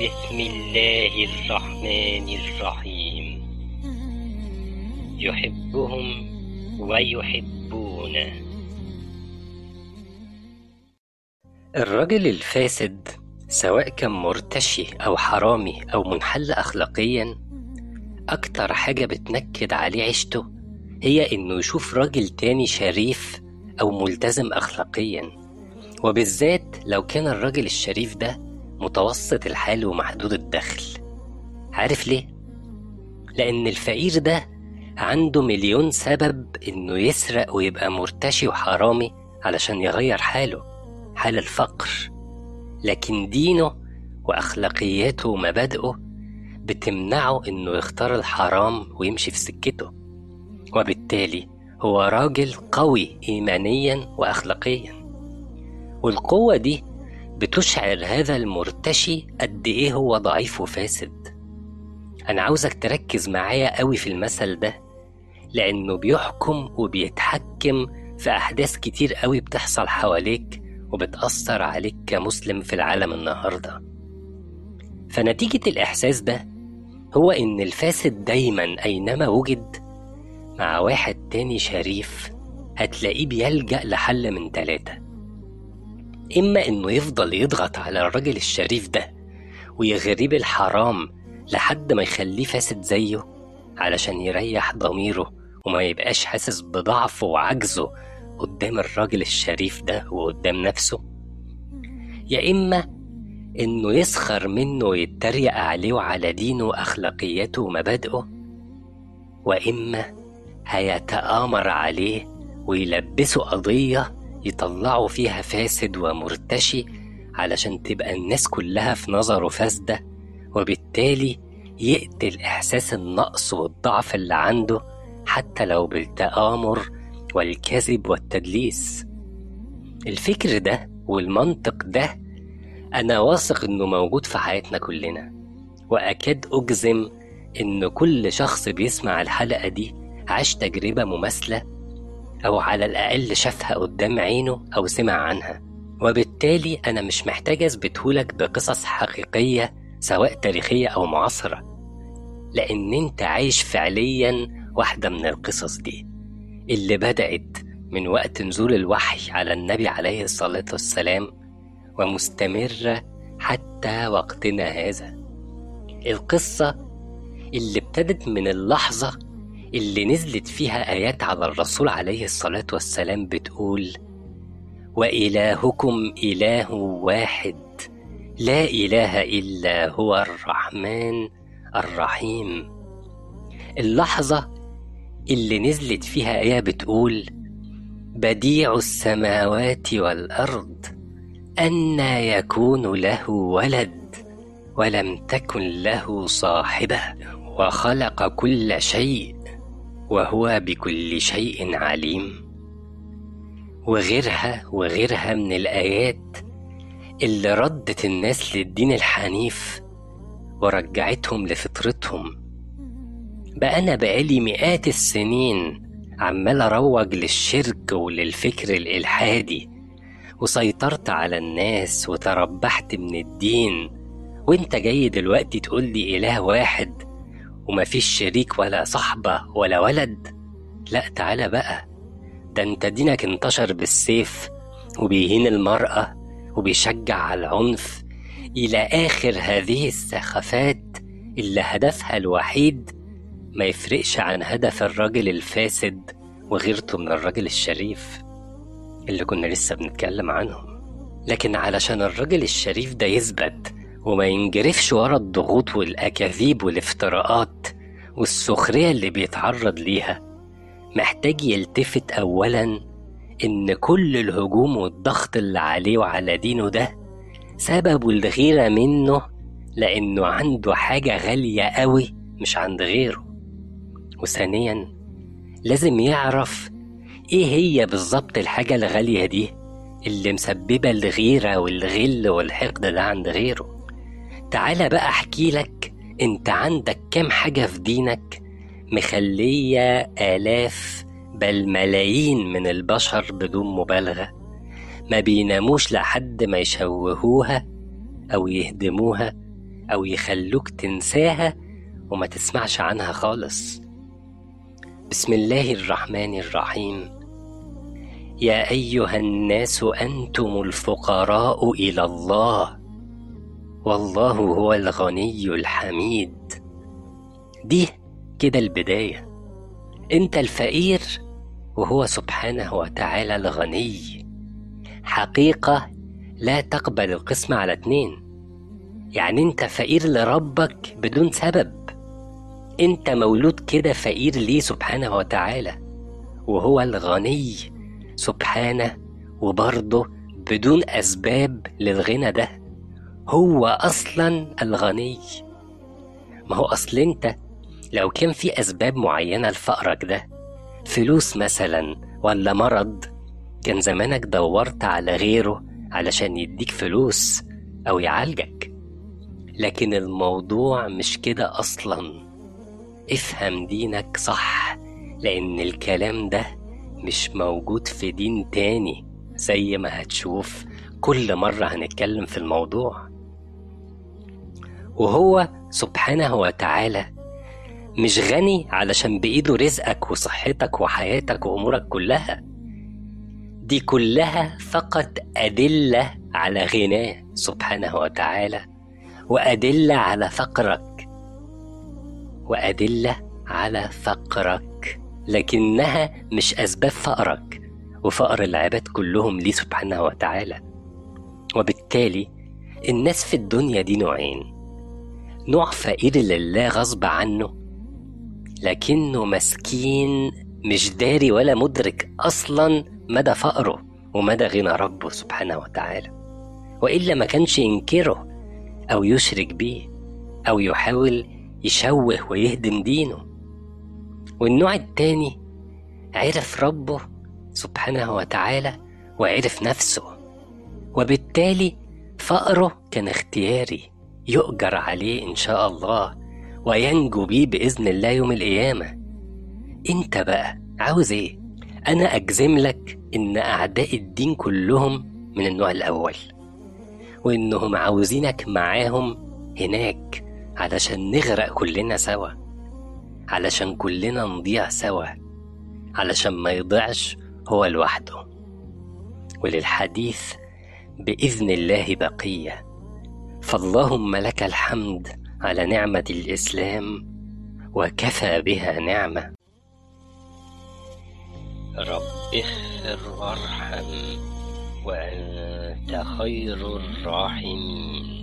بسم الله الرحمن الرحيم. يحبهم ويحبونه. الرجل الفاسد سواء كان مرتشي أو حرامي أو منحل أخلاقيا أكتر حاجة بتنكد عليه عيشته هي إنه يشوف راجل تاني شريف أو ملتزم أخلاقيا. وبالذات لو كان الراجل الشريف ده متوسط الحال ومحدود الدخل. عارف ليه؟ لأن الفقير ده عنده مليون سبب إنه يسرق ويبقى مرتشي وحرامي علشان يغير حاله حال الفقر. لكن دينه وأخلاقياته ومبادئه بتمنعه إنه يختار الحرام ويمشي في سكته. وبالتالي هو راجل قوي إيمانيا وأخلاقيا. والقوة دي بتشعر هذا المرتشي قد إيه هو ضعيف وفاسد. أنا عاوزك تركز معايا قوي في المثل ده لأنه بيحكم وبيتحكم في أحداث كتير قوي بتحصل حواليك وبتأثر عليك كمسلم في العالم النهاردة. فنتيجة الإحساس ده هو إن الفاسد دايما أينما وجد مع واحد تاني شريف هتلاقيه بيلجأ لحل من تلاتة. إما إنه يفضل يضغط على الراجل الشريف ده ويغريه بالحرام لحد ما يخليه فاسد زيه علشان يريح ضميره وما يبقاش حاسس بضعفه وعجزه قدام الراجل الشريف ده وقدام نفسه. يا إما إنه يسخر منه ويتريق عليه وعلى دينه وأخلاقياته ومبادئه وإما هيتآمر عليه ويلبسه قضية يطلعوا فيها فاسد ومرتشي علشان تبقى الناس كلها في نظره فاسدة وبالتالي يقتل إحساس النقص والضعف اللي عنده حتى لو بالتآمر والكذب والتدليس. الفكر ده والمنطق ده أنا واثق إنه موجود في حياتنا كلنا وأكاد أجزم إن كل شخص بيسمع الحلقة دي عاش تجربة مماثلة أو على الأقل شافها قدام عينه أو سمع عنها. وبالتالي أنا مش محتاج أثبتهولك بقصص حقيقية سواء تاريخية أو معاصرة. لأن أنت عايش فعليا واحدة من القصص دي. اللي بدأت من وقت نزول الوحي على النبي عليه الصلاة والسلام ومستمرة حتى وقتنا هذا. القصة اللي ابتدت من اللحظة اللي نزلت فيها آيات على الرسول عليه الصلاة والسلام بتقول وإلهكم إله واحد لا إله إلا هو الرحمن الرحيم. اللحظة اللي نزلت فيها آية بتقول بديع السماوات والأرض أنى يكون له ولد ولم تكن له صاحبة وخلق كل شيء وهو بكل شيء عليم. وغيرها وغيرها من الآيات اللي ردت الناس للدين الحنيف ورجعتهم لفطرتهم. بقى أنا بقالي مئات السنين عمال أروج للشرك وللفكر الإلحادي وسيطرت على الناس وتربحت من الدين. وانت جاي دلوقتي تقول لي إله واحد ومفيش شريك ولا صحبة ولا ولد. لا تعالى بقى. ده انت دينك انتشر بالسيف وبيهين المرأة وبيشجع على العنف. إلى آخر هذه السخافات اللي هدفها الوحيد ما يفرقش عن هدف الراجل الفاسد وغيرته من الراجل الشريف اللي كنا لسه بنتكلم عنهم. لكن علشان الراجل الشريف ده يثبت وما ينجرفش ورا الضغوط والأكاذيب والافتراءات والسخرية اللي بيتعرض ليها. محتاج يلتفت أولا إن كل الهجوم والضغط اللي عليه وعلى دينه ده سببه الغيرة منه لأنه عنده حاجة غالية قوي مش عند غيره. وثانيا لازم يعرف إيه هي بالظبط الحاجة الغالية دي اللي مسببة الغيرة والغل والحقد ده عند غيره. تعالى بقى أحكي لك أنت عندك كام حاجة في دينك مخلية آلاف بل ملايين من البشر بدون مبالغة ما بيناموش لحد ما يشوهوها أو يهدموها أو يخلوك تنساها وما تسمعش عنها خالص. بسم الله الرحمن الرحيم. يا أيها الناس أنتم الفقراء إلى الله. والله هو الغني الحميد. دي كده البداية. أنت الفقير وهو سبحانه وتعالى الغني. حقيقة لا تقبل القسمة على اتنين. يعني انت فقير لربك بدون سبب. انت مولود كده فقير ليه سبحانه وتعالى. وهو الغني سبحانه وبرضه بدون أسباب للغنى ده. هو أصلا الغني. ما هو أصل أنت لو كان في أسباب معينة لفقرك ده فلوس مثلا ولا مرض كان زمانك دورت على غيره علشان يديك فلوس أو يعالجك. لكن الموضوع مش كده أصلا. افهم دينك صح لأن الكلام ده مش موجود في دين تاني زي ما هتشوف كل مرة هنتكلم في الموضوع. وهو سبحانه وتعالى. مش غني علشان بإيده رزقك وصحتك وحياتك وأمورك كلها. دي كلها فقط أدلة على غناه سبحانه وتعالى وأدلة على فقرك. وأدلة على فقرك لكنها مش أسباب فقرك وفقر العباد كلهم ليه سبحانه وتعالى. وبالتالي الناس في الدنيا دي نوعين. نوع فقير لله غصب عنه. لكنه مسكين مش داري ولا مدرك أصلا مدى فقره ومدى غنى ربه سبحانه وتعالى. وإلا ما كانش ينكره أو يشرك بيه أو يحاول يشوه ويهدم دينه. والنوع التاني عرف ربه سبحانه وتعالى وعرف نفسه. وبالتالي فقره كان اختياري. يؤجر عليه إن شاء الله وينجو بيه بإذن الله يوم القيامة. أنت بقى عاوز إيه؟ أنا أجزم لك إن أعداء الدين كلهم من النوع الأول وإنهم عاوزينك معاهم هناك علشان نغرق كلنا سوا علشان كلنا نضيع سوا علشان ما يضيعش هو لوحده. وللحديث بإذن الله بقية. فاللهم لك الحمد على نعمة الإسلام وكفى بها نعمة. رب اغفر وارحم وأنت خير الراحمين.